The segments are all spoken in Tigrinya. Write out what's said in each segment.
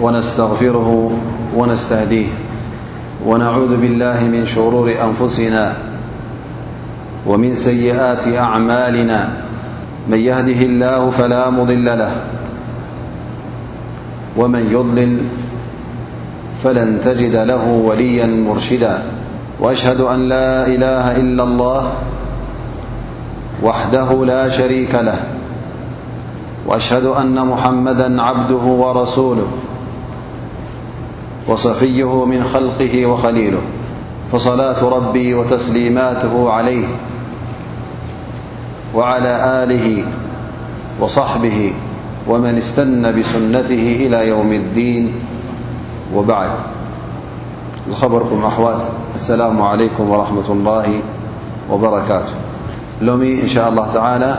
ونستغفره ونستهديه ونعوذ بالله من شرور أنفسنا ومن سيئات أعمالنا من يهده الله فلا مضل له ومن يضلل فلن تجد له وليا مرشدا وأشهد أن لا إله إلا الله وحده لا شريك له وأشهد أن محمدا عبده ورسوله وصفيه من خلقه وخليله فصلاة ربي وتسليماته عليه وعلى آله وصحبه ومن استن بسنته إلى يوم الدين وبعد خركم أوا السلام عليكم ورحمة الله وبركاته لم إن شاء الله تعالى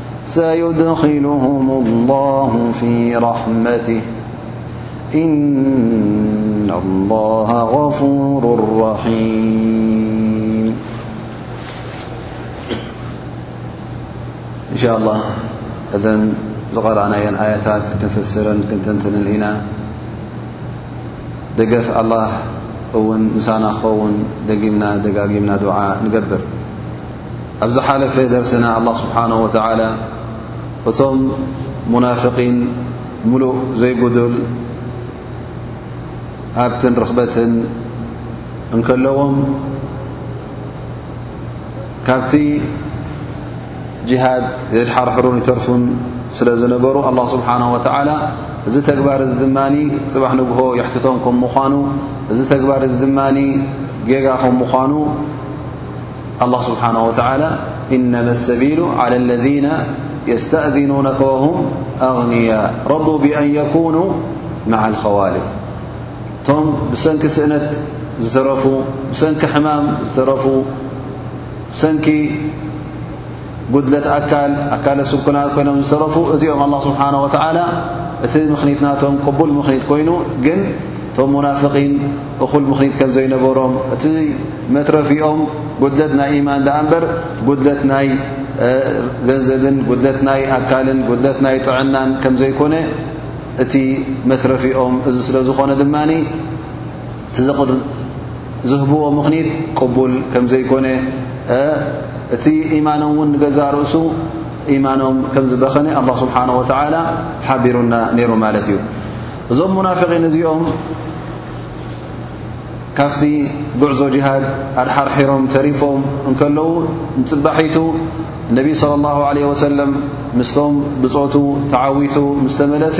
سيدخلهم الله في رحمته إن الله غفور رحيم إن شاء الله ذ رأنا ي آيتات نفسركنتنتننا الله سان نبنادعا نبب ኣብ ዝሓለፈ ደርስና ኣላ ስብሓን ወተዓላ እቶም ሙናፍቒን ሙሉእ ዘይጉዱል ሃብትን ርኽበትን እንከለዎም ካብቲ ጅሃድ ዘድሓርሕሩን ይተርፉን ስለ ዝነበሩ ኣላ ስብሓን ወተዓላ እዚ ተግባር እዚ ድማ ፅባሕ ንግሆ የሕትቶም ከም ምዃኑ እዚ ተግባር እዚ ድማ ጌጋ ከም ምዃኑ الله سبحانه وتعالى إنما السبيل على الذين يستأذنونك وهم أغنياء رضوا بأن يكونوا مع الخوالث م بسنك سأنت ترفو بسنك حمام ترفو سنك ጉድለት ኣካል ኣካለ ስብኩናት ኮይኖም ዝተረፉ እዚኦም ኣላ ስብሓን ወተዓላ እቲ ምኽኒት ናቶም ቅቡል ምኽኒት ኮይኑ ግን እቶም ሙናፍቒን እኹል ምኽኒት ከም ዘይነበሮም እቲ መትረፊኦም ጉድለት ናይ ኢማን ደኣ እምበር ጉድለት ናይ ገንዘብን ጉድለት ናይ ኣካልን ጉድለት ናይ ጥዕናን ከም ዘይኮነ እቲ መትረፊኦም እዚ ስለ ዝኾነ ድማ እቲ ዝህብዎ ምኽኒት ቅቡል ከም ዘይኮነ እቲ ኢማኖም እውን ንገዛእ ርእሱ ኢማኖም ከም ዝበኸነ ኣላ ስብሓን ወተዓላ ሓቢሩና ነይሩ ማለት እዩ እዞም ሙናፍቒን እዚኦም ካብቲ ጉዕዞ ጅሃድ ኣድሓርሒሮም ተሪፎም እንከለዉ ንፅባሒቱ ነቢ ስለ ላሁ ዓለ ወሰለም ምስቶም ብፆቱ ተዓዊቱ ምስ ተመለሰ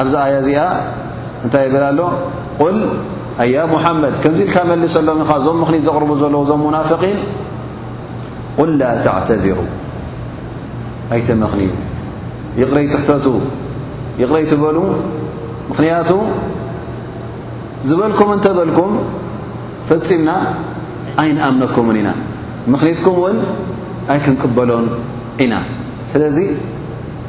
ኣብዛ ኣያ እዚኣ እንታይ ይብል ኣሎ ቁል ኣያ ሙሓመድ ከምዚ ኢልካ መልሰሎም ኢኻ እዞም ምኽኒት ዘቕርቡ ዘለዉ እዞም ሙናፍቒን ቁል ላ ተዕተዚሩ ኣይተመኽንዩ ይቕረይ ትሕተቱ ይቕረይ ትበሉ ምኽንያቱ ዝበልኩም እንተ በልኩም ፈጺምና ኣይንኣምነኩምን ኢና ምኽኒትኩም እውን ኣይክንቅበሎን ኢና ስለዚ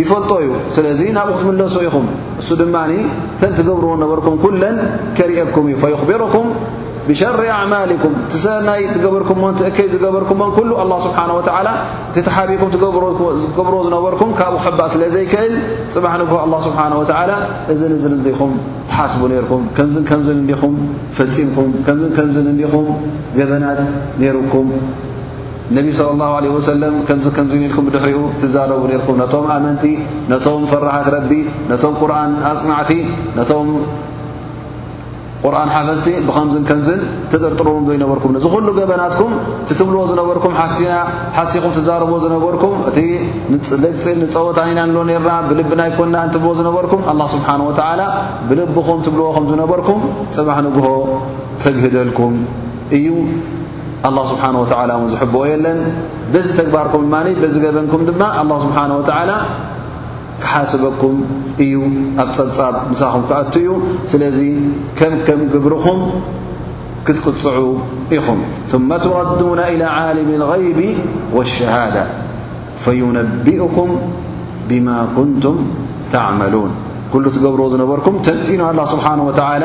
ይፈልጦ እዩ ስለዚ ናብኡ ክትምለሱ ኢኹም እሱ ድማ እተን ትገብርዎ ነበርኩም ኩለን ከርእኩም እዩ ፈዩኽቢርኩም ብሸሪ ኣዕማልኩም እቲ ሰናይ ትገበርኩሞን ትእከይ ዝገበርኩሞን ኩሉ ኣላ ስብሓን ወተዓላ እቲ ተሓቢእኩም ትገብርዎ ዝነበርኩም ካብኡ ክሕባእ ስለ ዘይክእል ፅባሕ ንግሆ ኣላ ስብሓን ወተዓላ እዝን እዝን እንዲኹም ትሓስቡ ነርኩም ከምዝን ከምዝን እንዲኹም ፈፂምኩም ከምዝን ከምዝን እንዲኹም ገበናት ነይሩኩም ነቢ صለ ላሁ ዓለህ ወሰለም ከምዚ ከምዚን ኢልኩም ብድሕሪኡ ትዛረቡ ነርኩም ነቶም ኣመንቲ ነቶም ፈራሃት ረቢ ነቶም ቁርን ኣፅናዕቲ ነቶም ቁርን ሓፈዝቲ ብኸምዝን ከምዝን ተጥርጥርም ዶ ይነበርኩም ነዚ ዅሉ ገበናትኩም እቲ ትብልዎ ዝነበርኩም ሓሲና ሓሲኹም ትዛረብዎ ዝነበርኩም እቲ ንፅል ንፀወታ ኢና ንሎ ነርና ብልብና ይኮና እንትብልዎ ዝነበርኩም ኣላ ስብሓን ወተዓላ ብልብኹም ትብልዎ ከም ዝነበርኩም ፅባሕ ንግሆ ተግህደልኩም እዩ ኣላ ስብሓን ወተዓላ እውን ዝሕብኦ የለን በዚ ተግባርኩም ድማ በዚ ገበንኩም ድማ ኣላ ስብሓን ወተዓላ ክሓስበኩም እዩ ኣብ ጸብጻብ ምሳኹም ክኣቱ እዩ ስለዚ ከም ከም ግብርኹም ክትቅጽዑ ኢኹም ثመ ትረዱና ኢላ ዓልም الغይቢ ወሸሃዳ ፈዩነቢኡኩም ብማ ኩንቱም ተዕመሉን ኩሉ ትገብርዎ ዝነበርኩም ተንጢኑ ኣላ ስብሓን ወተዓላ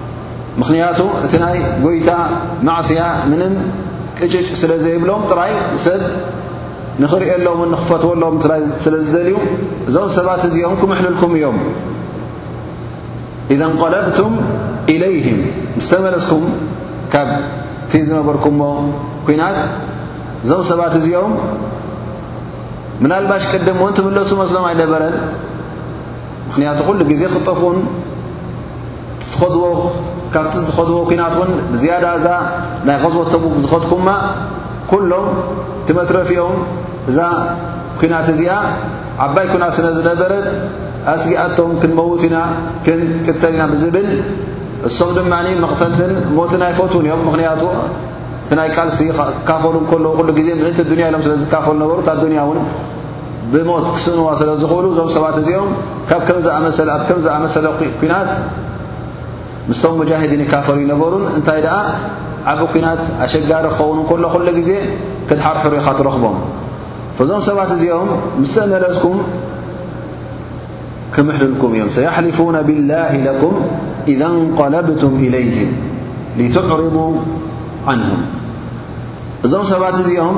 ምኽንያቱ እቲ ናይ ጎይታ ማዕስያ ምንም ቅጭጭ ስለ ዘይብሎም ጥራይ ሰብ ንኽርእየሎምን ንኽፈትወሎም ጥራይ ስለ ዝደልዩ እዞም ሰባት እዚኦም ክምሕልልኩም እዮም ኢዘን ቀለብቱም ኢለይህም ምስ ተመለስኩም ካብቲ ዝነበርኩምሞ ኲናት እዞም ሰባት እዚኦም ምናልባሽ ቅድም እውን ትምለሱ መስሎም ኣይነበረን ምኽንያቱ ዅሉ ግዜ ክጠፍኡን ትኸድዎ ካብቲ ትኸድዎ ኩናት ውን ብዝያዳ እዛ ናይ غዝወት ተቡክ ዝኸድኩማ ኩሎም ትመትረፊኦም እዛ ኩናት እዚኣ ዓባይ ኩናት ስለ ዝነበረት ኣስጊኣቶም ክንመውት ኢና ክንቅተል ኢና ብዝብል እሶም ድማ መቕተልትን ሞትን ኣይፈትዉን እዮም ምክንያቱ እቲ ናይ ቃልሲ ካፈሉ ከለዉ ኩሉ ግዜ ምእንቲ ዱንያ ኢሎም ስለ ዝካፈሉ ነበሩ እታ ዱንያ እውን ብሞት ክስእንዋ ስለ ዝኽእሉ እዞም ሰባት እዚኦም ካብ ከም ዝኣመሰለ ኣብ ከም ዝኣመሰለ ኲናት ምስቶም ሙጃሂዲን ይካፈሉ ይነበሩን እንታይ ደኣ ዓብ ኲናት ኣሸጋሪ ክኸውን እንከሎ ኩሉ ግዜ ክትሓርሕሩ ኢኻ ትረኽቦም እዞም ሰባት እዚኦም ምስ ተመለስኩም ክምሕልልኩም እዮም ሰያሕሊፉነ ብላህ ለኩም ኢዛ እንቀለብቱም ኢለይህም ሊትዕርቡ ዓንሁም እዞም ሰባት እዚኦም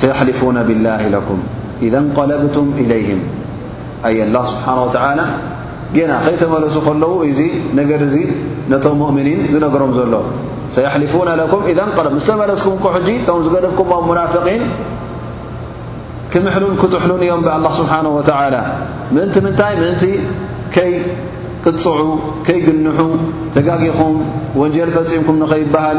ሰየሕሊፉነ ቢላሂ ለኩም ኢዛ እንቀለብቱም ኢለይህም ኣይ ኣላ ስብሓን ወተዓላ ጌና ከይተመለሱ ከለዉ እዚ ነገር እዚ ነቶም ሙእምኒን ዝነገሮም ዘሎ ሰየሕሊፉነ ለኩም ኢዛ እንቀለብ ምስ ተመለስኩም ኮ ሕጂ እቶም ዝገደፍኩምም ሙናፍቒን ክምሕሉን ክጥሕሉን እዮም ብኣላ ስብሓን ወተዓላ ምእንቲ ምንታይ ምእንቲ ከይ ቅፅዑ ከይግንሑ ተጋጊኹም ወንጀል ፈፂምኩም ንኸይበሃሉ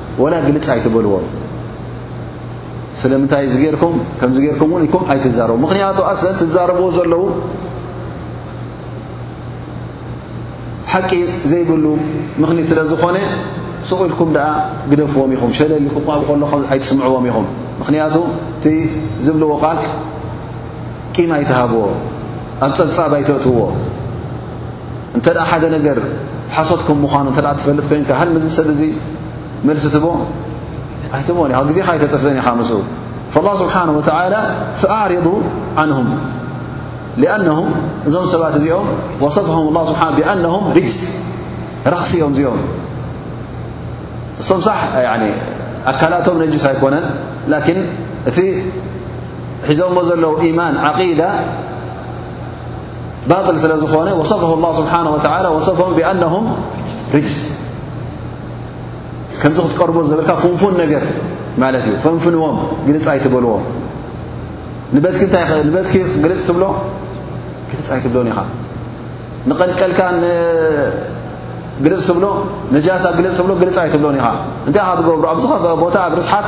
ወላ ግልጽ ኣይትበልዎም ስለምንታይ እዚ ጌርኩም ከምዚ ጌርኩም እውን ኢልኩም ኣይትዛረቡ ምኽንያቱ ኣሰን ትዛረብዎ ዘለዉ ሓቂ ዘይብሉ ምኽኒት ስለ ዝኾነ ስቑ ኢልኩም ደኣ ግደፍዎም ኢኹም ሸለል ኢልኩም ቋብ ከለኹ ኣይትስምዕዎም ኢኹም ምኽንያቱ እቲ ዝብልዎ ቃል ቂም ኣይትሃብዎ ኣብ ጸብጻብ ኣይተእትዎ እንተ ሓደ ነገር ሓሶት ከም ምዃኑ እተ ትፈልጥ ኮይንካ ሃል ምዚ ሰብ እዙ መልሲ ትቦ ኣይትቦን ብ ግዜኻ ኣይተጥፍእን ኢኻ ምስ ላ ስብሓን ወተላ ፈኣዕሪض ዓንሁም ኣነም እዞም ሰባት እዚኦም ወሰፍም ላ ስብሓ ብኣነም ሪጅስ ረኽሲ እዮም እዚኦም እሶም ሳሕ ኣካላቶም ነጅስ ኣይኮነን ላኪን እቲ ሒዞሞ ዘለዉ ኢማን ዓቂዳ ባል ስለ ዝኾነ ወሰፈ ላ ስብሓን ወላ ወሰፎም ብኣነሁም ሪጅስ ከምዚ ክትቀርቦ ዘበልካ ፍንፉን ነገር ማለት እዩ ፈንፍንዎም ግልፅ ኣይትበልዎም ንበትኪ እንታይ ንበትኪ ግልፅ ትብሎ ግልፅ ኣይትብሎን ኢኻ ንቐልቀልካ ግልፅ ትብሎ ነጃሳ ግልፅ ትብሎ ግልፅ ኣይትብሎን ኢኻ እንታይ ኻ ትገብሩ ኣብ ዝኸፈ ቦታ ኣብ ርስሓት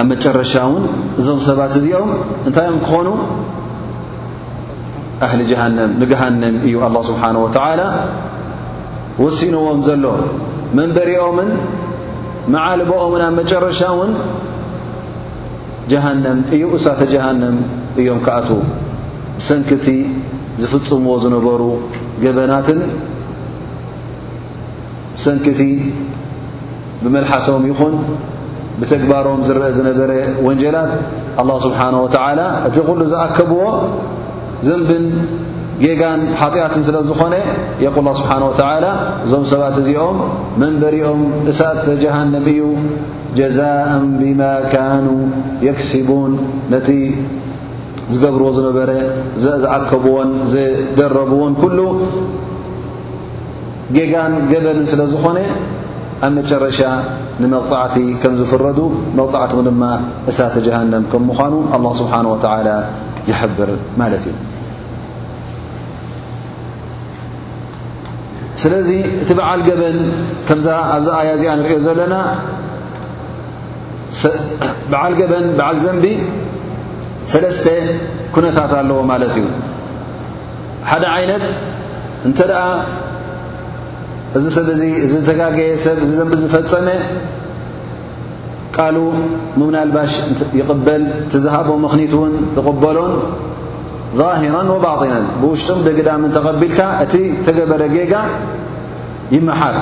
ኣብ መጨረሻ ውን እዞም ሰባት እዚኦም እንታይ እዮም ክኾኑ ኣህሊ ጀሃነም ንገሃነም እዩ ኣላ ስብሓን ወተዓላ ወሲንዎም ዘሎ መንበሪኦምን መዓልቦኦምን ኣብ መጨረሻ ውን ጀሃነም እዩ እሳተ ጀሃነም እዮም ክኣት ብሰንኪቲ ዝፍፅምዎ ዝነበሩ ገበናትን ብሰንኪ እቲ ብመልሓሶም ይኹን ብተግባሮም ዝረኣ ዝነበረ ወንጀላት ኣላህ ስብሓነ ወተዓላ እቲ ኩሉ ዝኣከብዎ ዘንብን ጌጋን ሓጢኣትን ስለ ዝኾነ የቁል ላ ስብሓን ወተዓላ እዞም ሰባት እዚኦም መንበሪኦም እሳእተ ጀሃንም እዩ ጀዛእም ብማ ካኑ የክስቡን ነቲ ዝገብርዎ ዝነበረ ዝኣከብዎን ዝደረብዎን ኩሉ ጌጋን ገበንን ስለ ዝኾነ ኣብ መጨረሻ ንመቕጻዕቲ ከም ዝፍረዱ መቕጻዕቶም ድማ እሳተ ጀሃነም ከም ምዃኑ ኣላ ስብሓን ወተዓላ ይሕብር ማለት እዩ ስለዚ እቲ በዓል ገበን ከምዛ ኣብዚ ኣያ እዚኣ ንሪኦ ዘለና በዓል ገበን በዓል ዘንቢ ሰለስተ ኩነታት ኣለዎ ማለት እዩ ሓደ ዓይነት እንተ እዚ ሰብ እዚ እዚ ዝተጋገየ ሰብ እዚ ዘንቢ ዝፈፀመ ቃሉ ምናልባሽ ይቕበል እቲ ዝሃቦ ምኽኒት እውን ተቕበሎን ዛሂራን ወባጢናን ብውሽጡም ደግዳም ተቐቢልካ እቲ ተገበረ ጌጋ ይመሓር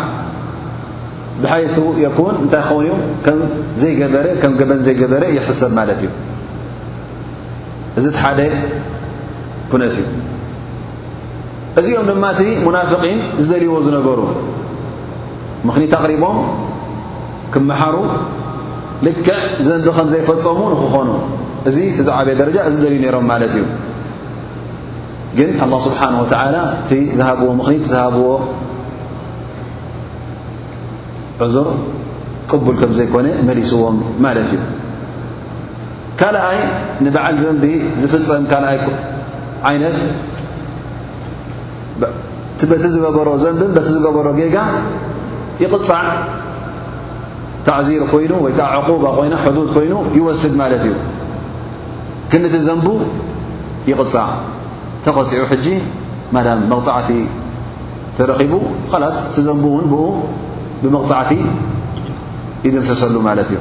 ብሓይቱ የኩን እንታይ ክኸውን እዩ ከም ዘይገበረ ከም ገበን ዘይገበረ ይሕሰብ ማለት እዩ እዚ ሓደ ኩነት እዩ እዚኦም ድማ እቲ ሙናፍቒን ዝደልዎ ዝነበሩ ምኽኒት ኣቕሪቦም ክመሓሩ ልክዕ ዘንቢ ከም ዘይፈጸሙ ንክኾኑ እዚ እቲ ዝዓበየ ደረጃ እዚ ደልዩ ነይሮም ማለት እዩ ግን ኣላ ስብሓን ወተዓላ እቲ ዝሃብዎ ምኽኒት ዝሃብዎ ዕዙር ቅቡል ከም ዘይኮነ መሊስዎም ማለት እዩ ካልኣይ ንበዓል ዘንቢ ዝፍጸም ካልኣይ ዓይነት በቲ ዝገበሮ ዘንብን በቲ ዝገበሮ ጌጋ ይቕጻዕ ታዕዚር ኮይኑ ወይ ከዓ ዕቑባ ኮይና ሕዱድ ኮይኑ ይወስድ ማለት እዩ ክንዲቲ ዘንቡ ይቕጻዕ ተቐጺዑ ሕጂ ማዳም መቕጻዕቲ ተረኺቡ ኸላስ እቲ ዘንቡ እውን ብኡ ብመቕጻዕቲ ይድምሰሰሉ ማለት እዩ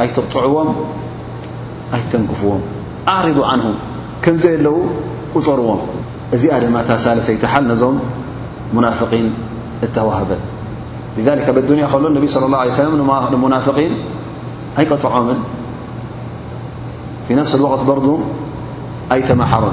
أيتقعዎم أيتنكفዎم أعرض عنه كمز لو ورዎم ዚم لسيتحل ዞم منافقين توهبل لذلك بالدني ل انب صى الل عليه وسل منافقين أيقعم في نفس الوقت بر أيتمحرم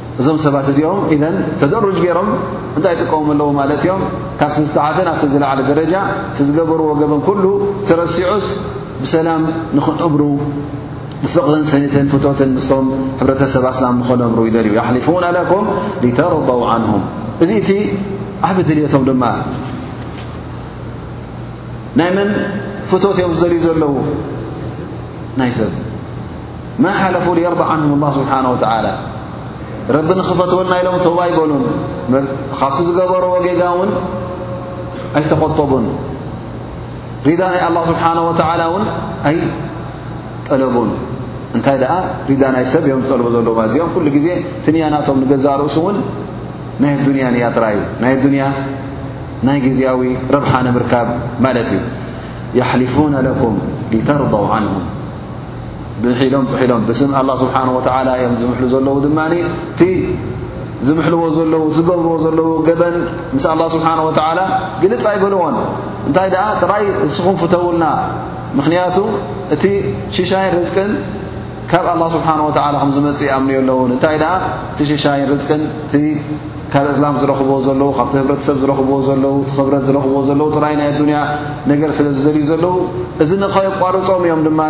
እዞም ሰባት እዚኦም ኢዘን ተደሩጅ ገይሮም እንታይ ይጥቀሙ ኣለዉ ማለት እዮም ካብቲ ዝተሓተ ናብቲ ዝለዓለ ደረጃ እቲ ዝገበርዎ ገበን ኩሉ ተረሲዑስ ብሰላም ንክነብሩ ብፍቕርን ስኒትን ፍቶትን ምስቶም ሕብረተሰብ ኣስላም ንኸነብሩ ይደልዩ ያሕሊፉና ለኩም ሊተርضው ዓንሁም እዚ እቲ ዓብ ድልቶም ድማ ናይ መን ፍቶት እዮም ዝደልዩ ዘለዉ ናይ ሰብ ማ ሓለፉ ሊየርض ዓንሁም ላ ስብሓን ወተላ ረቢ ንኽፈትወልና ኢሎም ተው ኣይበሉን ካብቲ ዝገበርዎ ጌጋ እውን ኣይተቆጠቡን ሪዳ ናይ ኣላ ስብሓን ወተላ እውን ኣይጠለቡን እንታይ ደኣ ሪዳ ናይ ሰብ እዮም ዝጠልቡ ዘለዎ ማለት እዚኦም ኩሉ ግዜ ትንያ ናቶም ንገዛ ርእሱ እውን ናይ ኣዱንያ ንያ ጥራይ እዩ ናይ ኣዱንያ ናይ ግዜያዊ ረብሓ ንምርካብ ማለት እዩ የሓሊፉና ለኩም ሊተርضው ዓንሁም ብሒሎም ጥሒሎም ብስም ኣላ ስብሓን ወተዓላ እዮም ዝምሕሉ ዘለዉ ድማ እቲ ዝምሕልዎ ዘለዉ ዝገብርዎ ዘለዉ ገበን ምስ ኣላ ስብሓን ወተዓላ ግልጽ ኣይበልዎን እንታይ ደኣ ጥራይ እስኹም ፍተውልና ምኽንያቱ እቲ ሽሻይን ርዝቅን ካብ ኣላ ስብሓን ወተዓላ ከም ዝመጽእ ይኣምንዮ ኣለዉን እንታይ ደኣ እቲ ሽሻይን ርዝቅን እቲ ካብ እዝላም ዝረኽብዎ ዘለዉ ካብቲ ህብረተሰብ ዝረኽብዎ ዘለዉ እቲ ክብረት ዝረኽብዎ ዘለዉ ጥራይ ናይ ኣዱንያ ነገር ስለ ዝደልዩ ዘለዉ እዚ ንኸየቋርጾም እዮም ድማ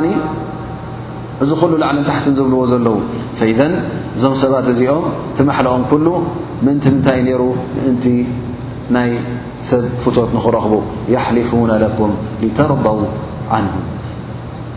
እዚ ኩሉ ላዕልን ታሕትን ዝብልዎ ዘለዉ ፈኢዘን እዞም ሰባት እዚኦም ትማሕለኦም ኩሉ ምእንቲ ምንታይ ነይሩ ምእንቲ ናይ ሰብ ፍቶት ንኽረኽቡ የሕሊፉነ ለኩም ሊተርضው ዓንሁም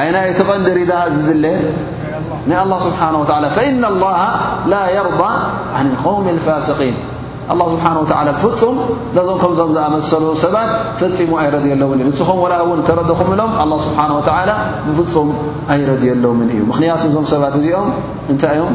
ኣይናይ እቲ ቐንዲ ሪዳእ ዝድለ ናይ ኣላ ስብሓን ወላ ፈኢና ኣላሃ ላ የርዳ ዓን ልከውሚ ልፋስቒን ኣላ ስብሓን ወላ ብፍፁም ነዞም ከምዞም ዝኣመሰሉ ሰባት ፈፂሙ ኣይረድየሎምን እዩ ንስኹም ወላ እውን ተረድኹም እሎም ኣላ ስብሓን ወላ ብፍፁም ኣይረድየሎምን እዩ ምኽንያቱ እዞም ሰባት እዚኦም እንታይ እዮም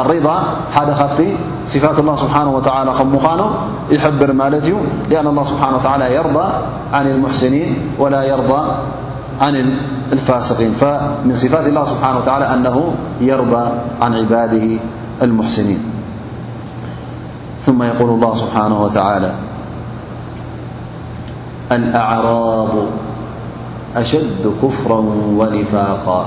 الرض خفت صفات الله سبحانه وتعالى مخانه يحبرمالت لأن الله سبحانهوتعالى يرضى عن المحسنين ولا يرضى عن الفاسقين فمن صفات الله سبحانه وتعالى أنه يرضى عن عباده المحسنين ثم يقول الله سبحانه وتعالى الأعراب أشد كفرا ونفاقا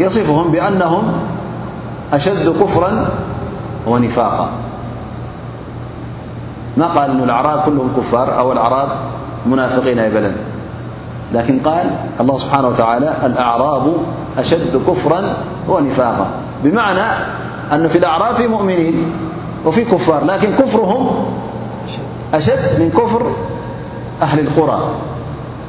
يصفهم بأنهم أشد كفرا ونفاقا ما قال أن الأعراب كلهم كفار أو الأعراب منافقين ي بلد لكن قال الله سبحانه وتعالى الأعراب أشد كفرا ونفاقا بمعنى أنه في الأعراب في مؤمنين وفي كفار لكن كفرهم أشد من كفر أهل القرى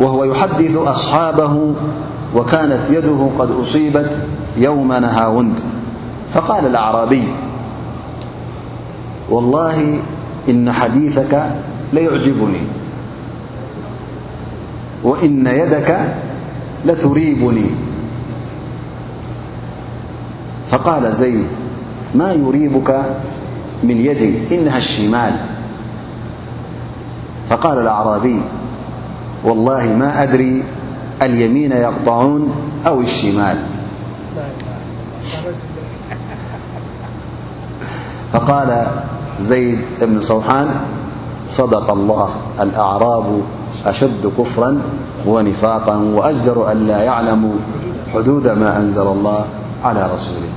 وهو يحدث أصحابه وكانت يده قد أصيبت يوم نهاونت فقال الأعربي والله إن حديثك ليعجبني وإن يدك لتريبني فقال زيد ما يريبك من يدي إنها الشمال فقال الأعرابي والله ما أدري اليمين يقطعون أو الشمال فقال زيد بن صوحان صدق الله الأعراب أشد كفرا ونفاقا وأشجر ألا يعلمو حدود ما أنزل الله على رسولهأعرا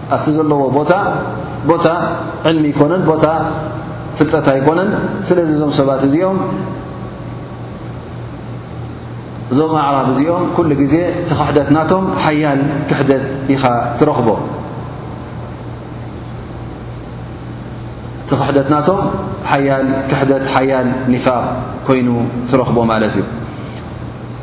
ኣብቲ ዘለዎ ቦታ ቦታ ዕልሚ ኣይኮነን ቦታ ፍልጠት ኣይኮነን ስለዚ እዞም ሰባት እዚኦም እዞም ኣዕራብ እዚኦም ኩሉ ግዜ እቲ ክሕደት ናቶም ሓያል ክሕደት ኢኻ ትረኽቦ እቲ ክሕደት ናቶም ሓያል ክሕደት ሓያል ኒፋቅ ኮይኑ ትረኽቦ ማለት እዩ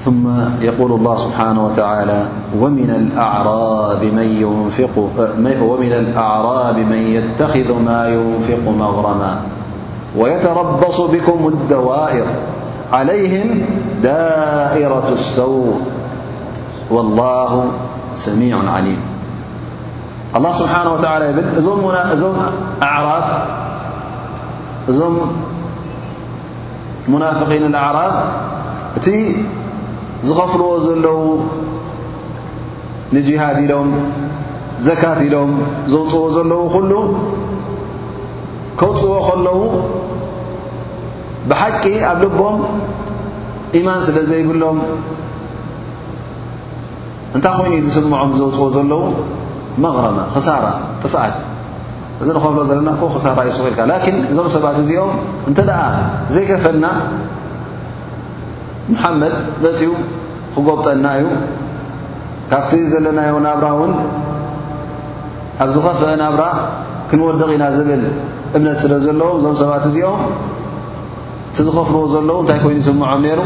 ثم يقول الله سبحانه وتعالى ومن الأعراب من يتخذ ما ينفق مغرما ويتربص بكم الدوائر عليهم دائرة السوء والله سميع عليم الله سبحانه وتعالى م أعراب እዞም ሙናፍቒን ኣዕራብ እቲ ዝኸፍልዎ ዘለዉ ንጅሃድ ኢሎም ዘካት ኢሎም ዘውፅዎ ዘለዉ ኹሉ ከውፅዎ ከለዉ ብሓቂ ኣብ ልቦም ኢማን ስለ ዘይብሎም እንታይ ኮይኑ ዝስምዖም ዘውፅዎ ዘለዉ መቕረመ ክሳራ ጥፍኣት እዚ ንኸብሎ ዘለና እኮ ክሳራ እዩ ሱቕ ኢልካ ላኪን እዞም ሰባት እዚኦም እንተ ደኣ ዘይከፈልና መሓመድ መጺኡ ክጎብጠና እዩ ካብቲ ዘለናዮ ናብራ እውን ኣብ ዝኸፍአ ናብራ ክንወድቕ ኢና ዝብል እምነት ስለ ዘለዎም እዞም ሰባት እዚኦም እቲ ዝኸፍልዎ ዘለዉ እንታይ ኮይኑ ይስምዖም ነይሩ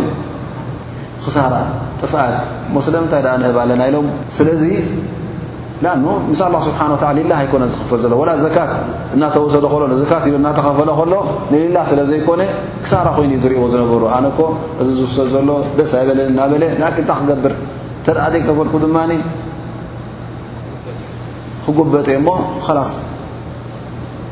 ኽሳራ ጥፍኣት እሞ ስለምንታይ ደኣ ንህብ ኣለና ኢሎም ስለዚ ላኣኑ ምስ ኣላ ስብሓን ወተላ ሊላህ ኣይኮነን ዝኽፈል ዘሎ ወላ ዘካት እናተወሰደ ከሎ ንዘካት ኢሉ እናተኸፈለ ከሎ ንሊላህ ስለ ዘይኮነ ክሳራ ኮይኑ እዩ ዝርእዎ ዝነበሩ ኣነ እኮ እዚ ዝውሰድ ዘሎ ደስ ኣይበለን እናበለ ንኣኪ እንታይ ክገብር ተደኣ ዘይገበርኩ ድማ ክጉበጥ እየ እሞ ኸላስ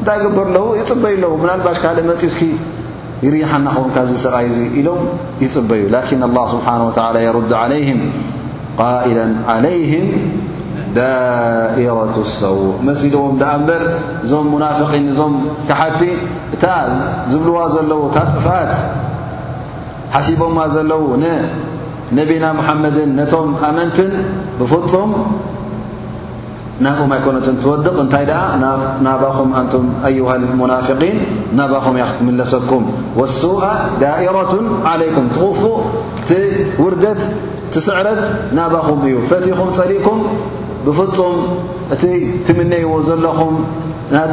እንታይ ይገብሩ ኣለዉ? ይጽበዩ ኣለዉ። ምናልባሽ ካልእ መጺኡ እስኪ ይርይሓና ኸውን ካብዚ ሰቓይ እዚ ኢሎም ይጽበዩ። ላኪን ኣላ ስብሓን ወተዓላ የሩድ ዓለይህም ቃኢለን ዓለይህም ዳኢረቱ ሰው መሲልዎም ደኣ እምበር እዞም ሙናፍቒን እዞም ካሓቲ እታ ዝብልዋ ዘለዉ እታ ጥፍኣት ሓሲቦማ ዘለዉ ንነቢና መሓመድን ነቶም ኣመንትን ብፍጹም ናብኦም ኣይኮነትን ትወድቕ እንታይ ደኣ ናባኹም ኣንቱም ኣዩሃ ልሙናፊቒን ናባኹም እያ ክትምለሰኩም ወሱኣ ዳኢረቱን ዓለይኩም ትቕፉ እቲ ውርደት ትስዕረት ናባኹም እዩ ፈቲኹም ጸሊእኩም ብፍጹም እቲ ትምነይዎ ዘለኹም ናብ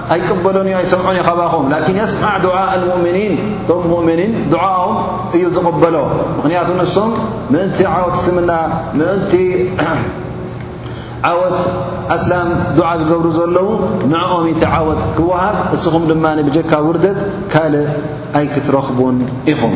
ኣይቅበሎን እዩ ኣይሰምዖን እዩ ካባኹም ላኪን የስማዕ ዱዓእ ልሙእምኒን እቶም ሙእምኒን ዱዓኦም እዩ ዝቕበሎ ምኽንያቱ ንሶም ምእንቲ ዓወት እስልምና ምእንቲ ዓወት ኣስላም ዱዓ ዝገብሩ ዘለዉ ንዕኦም እቲ ዓወት ክወሃብ እስኹም ድማ ብጀካ ውርደት ካልእ ኣይክትረኽቡን ኢኹም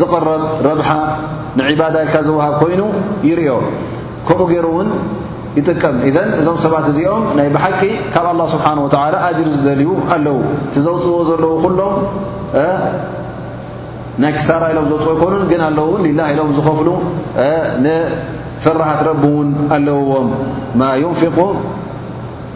ዝቕረብ ረብሓ ንዒባዳ ኢልካ ዝውሃብ ኮይኑ ይርዮ ከምኡ ገይሩ እውን ይጥቀም እዘን እዞም ሰባት እዚኦም ናይ ብሓቂ ካብ ኣላ ስብሓን ወተዓላ ኣጅር ዝደልዩ ኣለዉ እቲ ዘውፅዎ ዘለዉ ኩሎም ናይ ክሳራ ኢሎም ዘውፅኦ ኣይኮኑን ግን ኣለዉ እውን ሊላ ኢሎም ዝኸፍሉ ንፈራሃት ረቢ እውን ኣለውዎም ማ ዩንፍቁ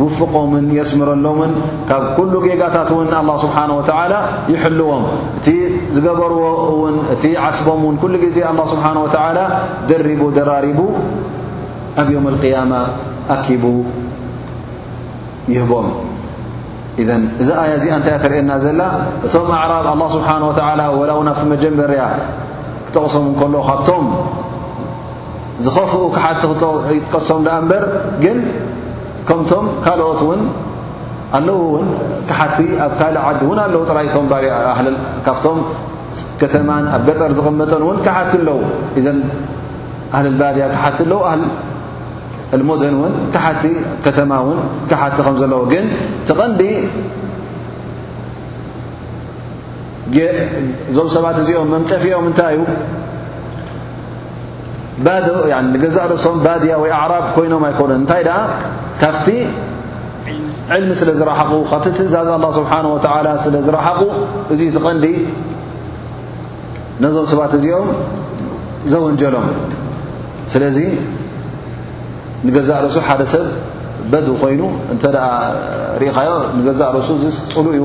ይውፍቆምን የስምረሎምን ካብ ኩሉ ጌጋታት እውን ኣላ ስብሓን ወተዓላ ይሕልዎም እቲ ዝገበርዎ እውን እቲ ዓስቦም እውን ኩሉ ግዜ ኣላ ስብሓን ወተዓላ ደሪቡ ደራሪቡ ኣብ ዮም ልቅያማ ኣኪቡ ይህቦም እዘን እዛ ኣያ እዚኣ እንታይ እያ ተርእየና ዘላ እቶም ኣዕራብ ኣላ ስብሓን ወተዓላ ወላ እውን ኣብቲ መጀመርያ ክጠቕሶም እንከሎ ካብቶም ዝኸፍኡ ክሓድቲ ክጠቕዑ ይጥቀሶም ደኣ እምበር ግን ከምቶም ካልኦት እውን ኣለዉ እውን ክሓቲ ኣብ ካልእ ዓዲ እውን ኣለዉ ጥራይቶም ባርያ ኣህለል ካብቶም ከተማን ኣብ ገጠር ዝቕመጠን እውን ክሓቲ ኣለዉ እዘን ኣህለል ባድያ ክሓቲ ኣለዉ ኣህል ልሞደን እውን ክሓቲ ከተማ እውን ክሓቲ ከም ዘለዎ ግን ትቐንዲ እዞም ሰባት እዚኦም መንቀፊኦም እንታይ እዩ ንገዛእ ርእሶም ባድያ ወይ ኣዕራብ ኮይኖም ኣይኮኑን እንታይ ደኣ ካብቲ ዕልሚ ስለ ዝረሓቑ ካብቲ ትእዛዝ ኣላ ስብሓን ወተዓላ ስለ ዝረሓቑ እዚ ዝቐንዲ ነዞም ሰባት እዚኦም ዘወንጀሎም ስለዚ ንገዛእ ርእሱ ሓደ ሰብ በድ ኮይኑ እንተ ርኢኻዮ ንገዛእ ርእሱ ዝስጥሉ እዩ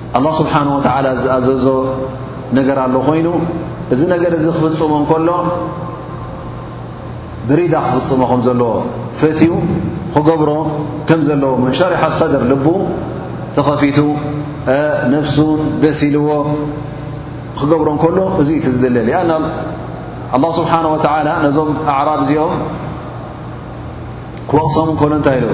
ኣላህ ስብሓነሁ ወተዓላ ዝኣዘዞ ነገር ኣሎ ኮይኑ እዚ ነገር እዚ ክፍጽሞ እንከሎ ብሪዳ ክፍጽሞ ከም ዘለዎ ፈትዩ ክገብሮ ከም ዘለዎ መንሸሪሓ ሰድር ልቡ ተኸፊቱ ነፍሱን ደስ ኢልዎ ክገብሮ እንከሎ እዚ እቲ ዝድለ ኣና ኣላ ስብሓን ወተዓላ ነዞም ኣዕራብ እዚኦም ክወቕሶም እንከሎ እንታይ ኢለዎ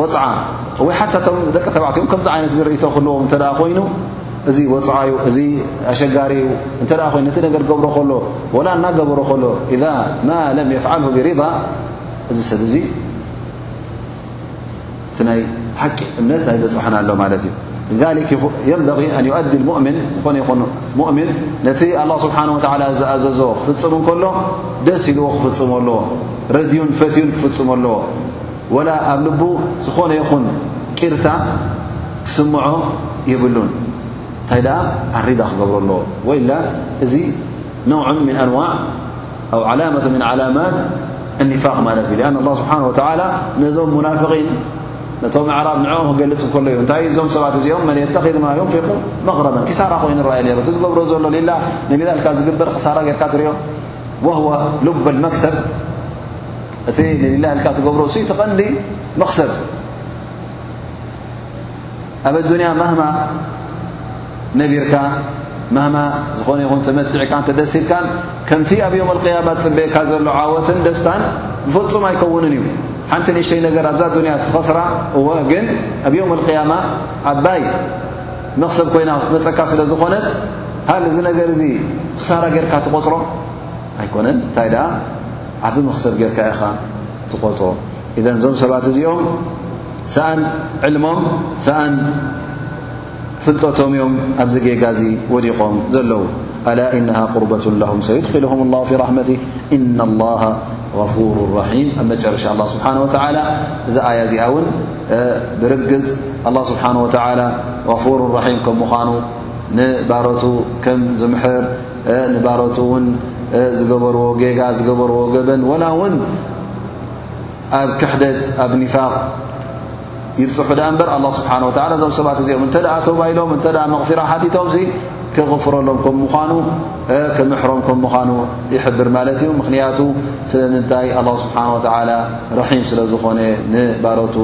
ወጽዓ ወይ ሓታ እቶም ደቂ ተባዕትኦም ከምዚ ዓይነት ዝርእቶ ክህልዎም እንተ ደኣ ኮይኑ እዚ ወጽዓ እዩ እዚ ኣሸጋሪ እዩ እንተ ደኣ ኮይኑ ነቲ ነገር ገብሮ ከሎ ወላ እናገበሮ ከሎ ኢዛ ማ ለም የፍዓልሁ ብሪዳ እዚ ሰብ እዙ እቲ ናይ ሓቂ እምነት ናይ በጽሐን ኣሎ ማለት እዩ ذሊክ የንበغ ኣን ዩؤዲ ሙእምን ዝኾነ ይኹን ሙእምን ነቲ ኣላ ስብሓን ወላ ዝኣዘዞ ክፍጽም እንከሎ ደስ ኢልዎ ክፍጽሞ ኣለዎ ረድዩን ፈትዩን ክፍጽሞ ኣለዎ ወላ ኣብ ልቡ ዝኾነ ይኹን ቂርታ ክስምዖ የብሉን። እንታይ ደኣ ዓሪዳ ክገብሮ ኣለዎ ወላ እዚ ነውዕ ምን ኣንዋዕ ኣው ዓላመት ምን ዓላማት ኒፋቅ ማለት እዩ ኣን ላ ስብሓን ወተላ ነዞም ሙናፍቒን ነቶም ኣዕራብ ንዕኦም ክገልፅ ከሎ እዩ እንታይ እዞም ሰባት እዚኦም መን የተኺዝ ማ ዩንፊቁ መቕረበን ክሳራ ኮይኑ ረኣየ ነሩ እቲ ዝገብሮ ዘሎ ሌላ ንሌላልካ ዝግበር ክሳራ ጌርካ ትሪኦ ወህወ ሉበል መክሰብ እቲ ሊላህ ኢልካ ትገብሮ ሲ እቲ ቀንዲ መኽሰብ ኣብ ኣዱንያ ማህማ ነቢርካ ማህማ ዝኾነ ይኹን ተመትዕካ እንተ ደስ ኢልካን ከምቲ ኣብ ዮም ኣልቅያማ ዝጽበየካ ዘሎ ዓወትን ደስታን ብፍጹም ኣይከውንን እዩ ሓንቲ ንእሽተይ ነገር ኣብዛ ኣዱንያ ትኸስራ እወ ግን ኣብ ዮም ኣልቅያማ ዓባይ መኽሰብ ኮይና ክትመጸካ ስለ ዝኾነት ሃል እዚ ነገር እዚ ክሳራ ጌርካ ትቖጽሮ ኣይኮነን እንታይ ደኣ ዓቢ መኽሰብ ጌርካ ኢኻ ትቖጽሮ ኢዘን እዞም ሰባት እዚኦም ሰኣን ዕልሞም ሰኣን ፍልጠቶም እዮም ኣብዚ ጌጋ እዚ ወዲቖም ዘለዉ ኣላ ኢነሃ ቁርበቱን ለሁም ሰዩድኪልሁም ላሁ ፊ ራሕመቲ እና ላሃ غፉሩ ራሒም ኣብ መጨረሻ ኣላ ስብሓን ወተዓላ እዛ ኣያ እዚኣ እውን ብርግፅ ኣላ ስብሓን ወተዓላ غፉሩ ራሒም ከም ምዃኑ ንባሮቱ ከም ዝምሕር ንባሮት እውን ዝገበርዎ ጌጋ ዝገበርዎ ገበን ወላ እውን ኣብ ክሕደት ኣብ ኒፋቕ ይብፅሑ ዳኣ እምበር ኣላ ስብሓን ወተላ እዞም ሰባት እዚኦም እንተ ደኣ ተባ ኢሎም እንተ መቕፊራ ሓቲቶም ሲ ክቕፍረሎም ከም ምዃኑ ክምሕሮም ከም ምዃኑ ይሕብር ማለት እዩ ምኽንያቱ ስለምንታይ ኣላ ስብሓን ወተላ ረሒም ስለ ዝኾነ ንባሮቱ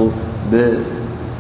ብ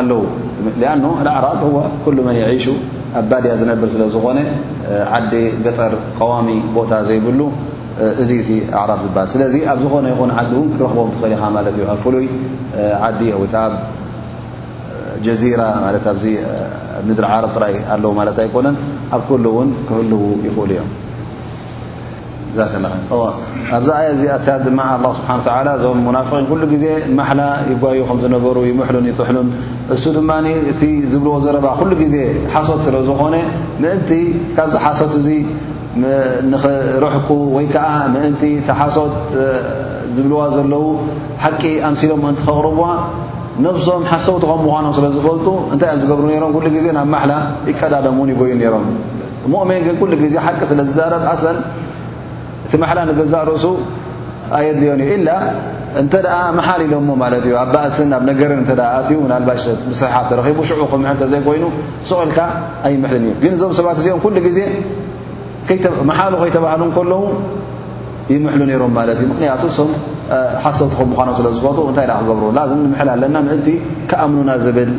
ኣለዉ ሊኣኖ ኣዕራብ ህ ኩሉ መን የዒሹ ኣብ ባድያ ዝነብር ስለ ዝኾነ ዓዲ ገጠር ቀዋሚ ቦታ ዘይብሉ እዚ እቲ ኣዕራብ ዝበሃል ስለዚ ኣብ ዝኾነ ይኹን ዓዲ እውን ክትረኽቦም ትኽእል ኢኻ ማለት እዩ ኣብ ፍሉይ ዓዲ ወይ ከዓ ብ ጀዚራ ማለት ኣብዚ ምድሪ ዓረብ ጥራይ ኣለዉ ማለት ኣይኮነን ኣብ ኩሉ እውን ክህልዉ ይኽእሉ እዮም ኣብዚ ኣያ እዚኣታ ድማ ኣላ ስብሓን ተላ እዞም ሙናፍቒን ኩሉ ግዜ ማሓላ ይጓዩ ከም ዝነበሩ ይምሕሉን ይጥሕሉን እሱ ድማ እቲ ዝብልዎ ዘረባ ኩሉ ግዜ ሓሶት ስለ ዝኾነ ምእንቲ ካብዚ ሓሶት እዚ ንኽርሕቁ ወይ ከዓ ምእንቲ እቲ ሓሶት ዝብልዋ ዘለዉ ሓቂ ኣምሲሎም ምእንቲ ከቕርቡዋ ነብሶም ሓሰውቲ ከም ምዃኖም ስለ ዝፈልጡ እንታይ እዮም ዝገብሩ ነይሮም ኩሉ ግዜ ናብ ማሓላ ይቀዳደሙን ይጎዩን ነይሮም ሙእሚን ግን ኩሉ ግዜ ሓቂ ስለ ዝዛረብ ኣሰን እቲ ማሓላ ንገዛእ ርእሱ ኣየድልዮን እዩ ኢላ እንተ ደኣ መሓል ኢሎሞ ማለት እዩ ኣብ ባእስን ኣብ ነገርን እተ ኣትዩ ምናልባሽ ምስሕሓብ ተረኺቡ ሽዑ ክምሕል ተዘይኮይኑ ስቕልካ ኣይምሕልን እዩ ግን እዞም ሰባት እዚኦም ኩሉ ግዜ መሓሉ ከይተባህሉ ከለዉ ይምሕሉ ነይሮም ማለት እዩ ምክንያቱ ሶም ሓሰውቲ ከም ምዃኖም ስለ ዝፈጡ እንታይ ዳኣ ክገብሩ ላዝም ንምሕል ኣለና ምእንቲ ክኣምኑና ዝብል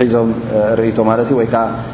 ሒዞም ርእቶ ማለት እዩ ወይ ከዓ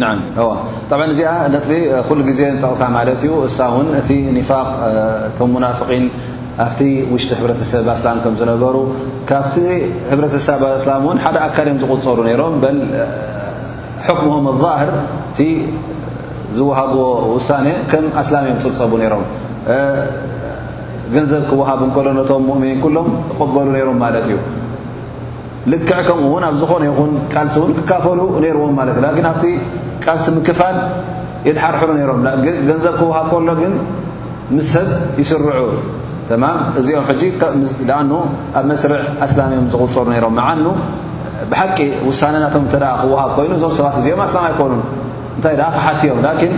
ናዓም እዋ ጠብዓን እዚኣ ነጥቢ ኩሉ ግዜ ንጠቕሳ ማለት እዩ እሳ እውን እቲ ኒፋቅ እቶም ሙናፍቒን ኣብቲ ውሽጢ ሕብረተሰብ ኣስላም ከም ዝነበሩ ካብቲ ሕብረተሰብ ኣስላም እውን ሓደ ኣካል እዮም ዝቁፀሩ ነይሮም በል ሕክሞም ዛህር እቲ ዝወሃብዎ ውሳነ ከም ኣስላም እዮም ፅብፀቡ ነይሮም ገንዘብ ክወሃብ እንከሎ ነቶም ሙእምኒን ኩሎም ይቕበሉ ነይሮም ማለት እዩ ልክዕ ከምኡ ውን ኣብ ዝኾነ ይኹን ቃልሲ እውን ክካፈሉ ነይርዎም ማለት እዩ ላን ኣብቲ ቃልሲ ምክፋል የድሓርሕሩ ነይሮም ገንዘብ ክውሃብ ከሎ ግን ምስ ሰብ ይስርዑ ተማ እዚኦም ሕጂ ኣኑ ኣብ መስርዕ ኣስላም እዮም ዝቕፅሩ ነይሮም መዓኑ ብሓቂ ውሳነናቶም እተ ክውሃብ ኮይኑ እዞም ሰባት እዚኦም ኣስላም ኣይኮኑን እንታይ ደ ክሓትዮም ላኪን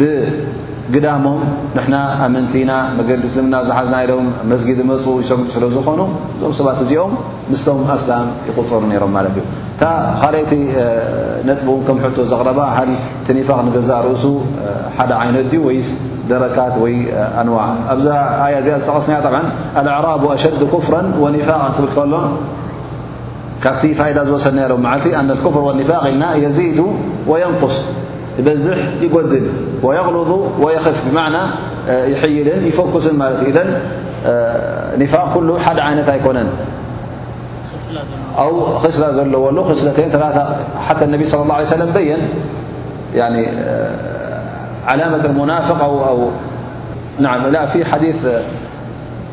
ብግዳሞም ንሕና ኣመንቲ ኢና መገዲ እስልምና ዝሓዝና ኢሎም መስጊድ መፁ ይሰግዱ ስለ ዝኾኑ እዞም ሰባት እዚኦም ምስቶም ኣስላም ይቁፀሩ ነይሮም ማለት እዩ እታ ካልኣይቲ ነጥቢ እውን ከም ሕቶ ዘቕረባ ሃል እቲ ኒፋቅ ንገዛእ ርእሱ ሓደ ዓይነት ድዩ ወይስ ደረካት ወይ ኣንዋዕ ኣብዛ ኣያ እዚኣ ዝጠቐስናያ ጠብዓ ኣልኣዕራቡ ኣሸዱ ኩፍረን ወኒፋቅ ክብል ከሎ ካብቲ ፋይዳ ዝወሰድናያ ሎም መዓልቲ ኣነ ኩፍር ወኒፋቅ ኢልና የዚዱ ወየንቁስ በዝح يጎድል ويغلظ ويخف بمعنى يحيل يفكس مال إذن نفاق كله ح عينتهيكن أو لةلو سلتين ثلاثة حتى النبي صى الله عليه ه وسلم بين يعني علامة المنافق أأونعملفي حديث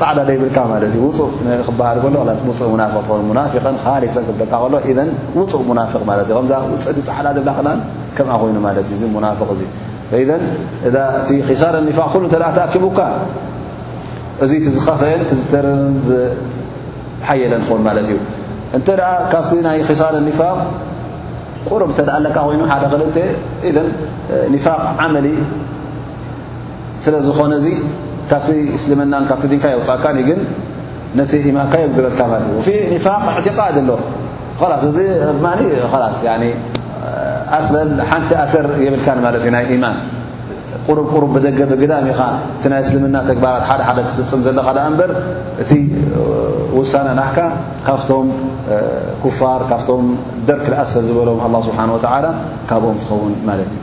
ጻዕዳ ደይብልካ ማለት እዩ ውፁእ ክበሃል ከሎ ላ ውፅእ ሙናፍቅ ትኸን ሙናፊቀን ካሊእ ሰብ ክብለካ ከሎ ኢዘን ውፁእ ሙናፍቅ ማለት እዩ ከምዛ ውፅእቲ ፃዕዳ ዝብላ ክዳን ከምኣ ኮይኑ ማለት እዩ እዚ ሙናፍቅ እዚ ኢዘን እዛ እቲ ኺሳር ኒፋቅ ኩሉ እተ ተኣኪቡካ እዚ እቲ ዝኸፈአን እቲ ዝተርን ዝሓየለን ክኸውን ማለት እዩ እንተ ደኣ ካብቲ ናይ ኺሳር ኒፋቅ ቁርብ እተ ኣለካ ኮይኑ ሓደ ክልተ ኢዘን ኒፋቅ ዓመሊ ስለ ዝኾነ እዚ ካብቲ እስልምናን ካብቲ ዲንካ የውፃእካ ግን ነቲ ኢማንካ የጉድለልካ ማለት እዩ ፊ ኒፋቅ እዕትቃድ ኣሎ ላስ እዚ ማ ላስ ኣስለን ሓንቲ ኣሰር የብልካን ማለት እዩ ናይ ኢማን ቁሩብ ቁሩብ ብደገ ብግዳም ኢኻ እቲ ናይ እስልምና ተግባራት ሓደ ሓደ ትፍፅም ዘለኻ ዳኣ እምበር እቲ ውሳነ ናካ ካብቶም ኩፋር ካብቶም ደርክ ኣስፈል ዝበሎም ኣላ ስብሓን ወተዓላ ካብኦም ትኸውን ማለት እዩ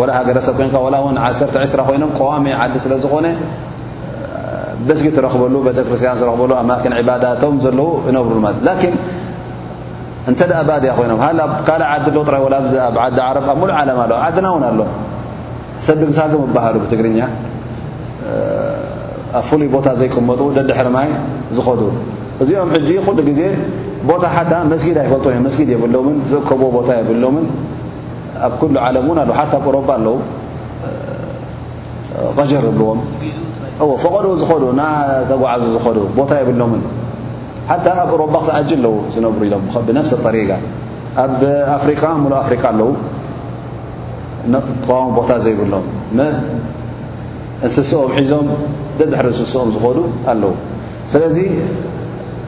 ወላ ሃገረሰብ ኮንካ ወላ ውን ዓሰርተ ዕስራ ኮይኖም ቀዋሚ ዓዲ ስለ ዝኾነ በስጊ ትረኽበሉ ቤተክርስትያን ዝረኽበሉ ኣማኪን ዕባዳ እቶም ዘለዉ ይነብሩሉ ማለት ላኪን እንተ ደኣ ባድያ ኮይኖም ሃላ ኣብ ካልእ ዓዲ ኣለዉ ጥራይ ወላ ኣብዚ ኣብ ዓዲ ዓረብ ኣብ ሙሉእ ዓለም ኣለዉ ዓድና እውን ኣሎ ሰብ ግሳግም ይበሃሉ ብትግርኛ ኣብ ፍሉይ ቦታ ዘይቅመጡ ደድሕሪ ማይ ዝኸዱ እዚኦም ሕጂ ኩሉ ግዜ ቦታ ሓታ መስጊድ ኣይፈልጡ እዮም መስጊድ የብሎምን ዝእከብዎ ቦታ የብሎምን ኣብ ኩሉ ዓለም እውን ኣሉ ሓታ ኣብ ኦሮባ ኣለዉ ቐጀር ዝብልዎም ፈቐዶ ዝኸዱ እና ተጓዓዙ ዝኸዱ ቦታ የብሎምን ሓታ ኣብ ኦሮባ ክተኣጅ ኣለዉ ዝነብሩ ኢሎም ብነፍሲ ጠሪጋ ኣብ ኣፍሪቃ ሙሉ ኣፍሪቃ ኣለዉ ቋሚ ቦታ ዘይብሎም እንስስኦም ሒዞም ደድሕሪ እንስስኦም ዝኸዱ ኣለዉ ስለዚ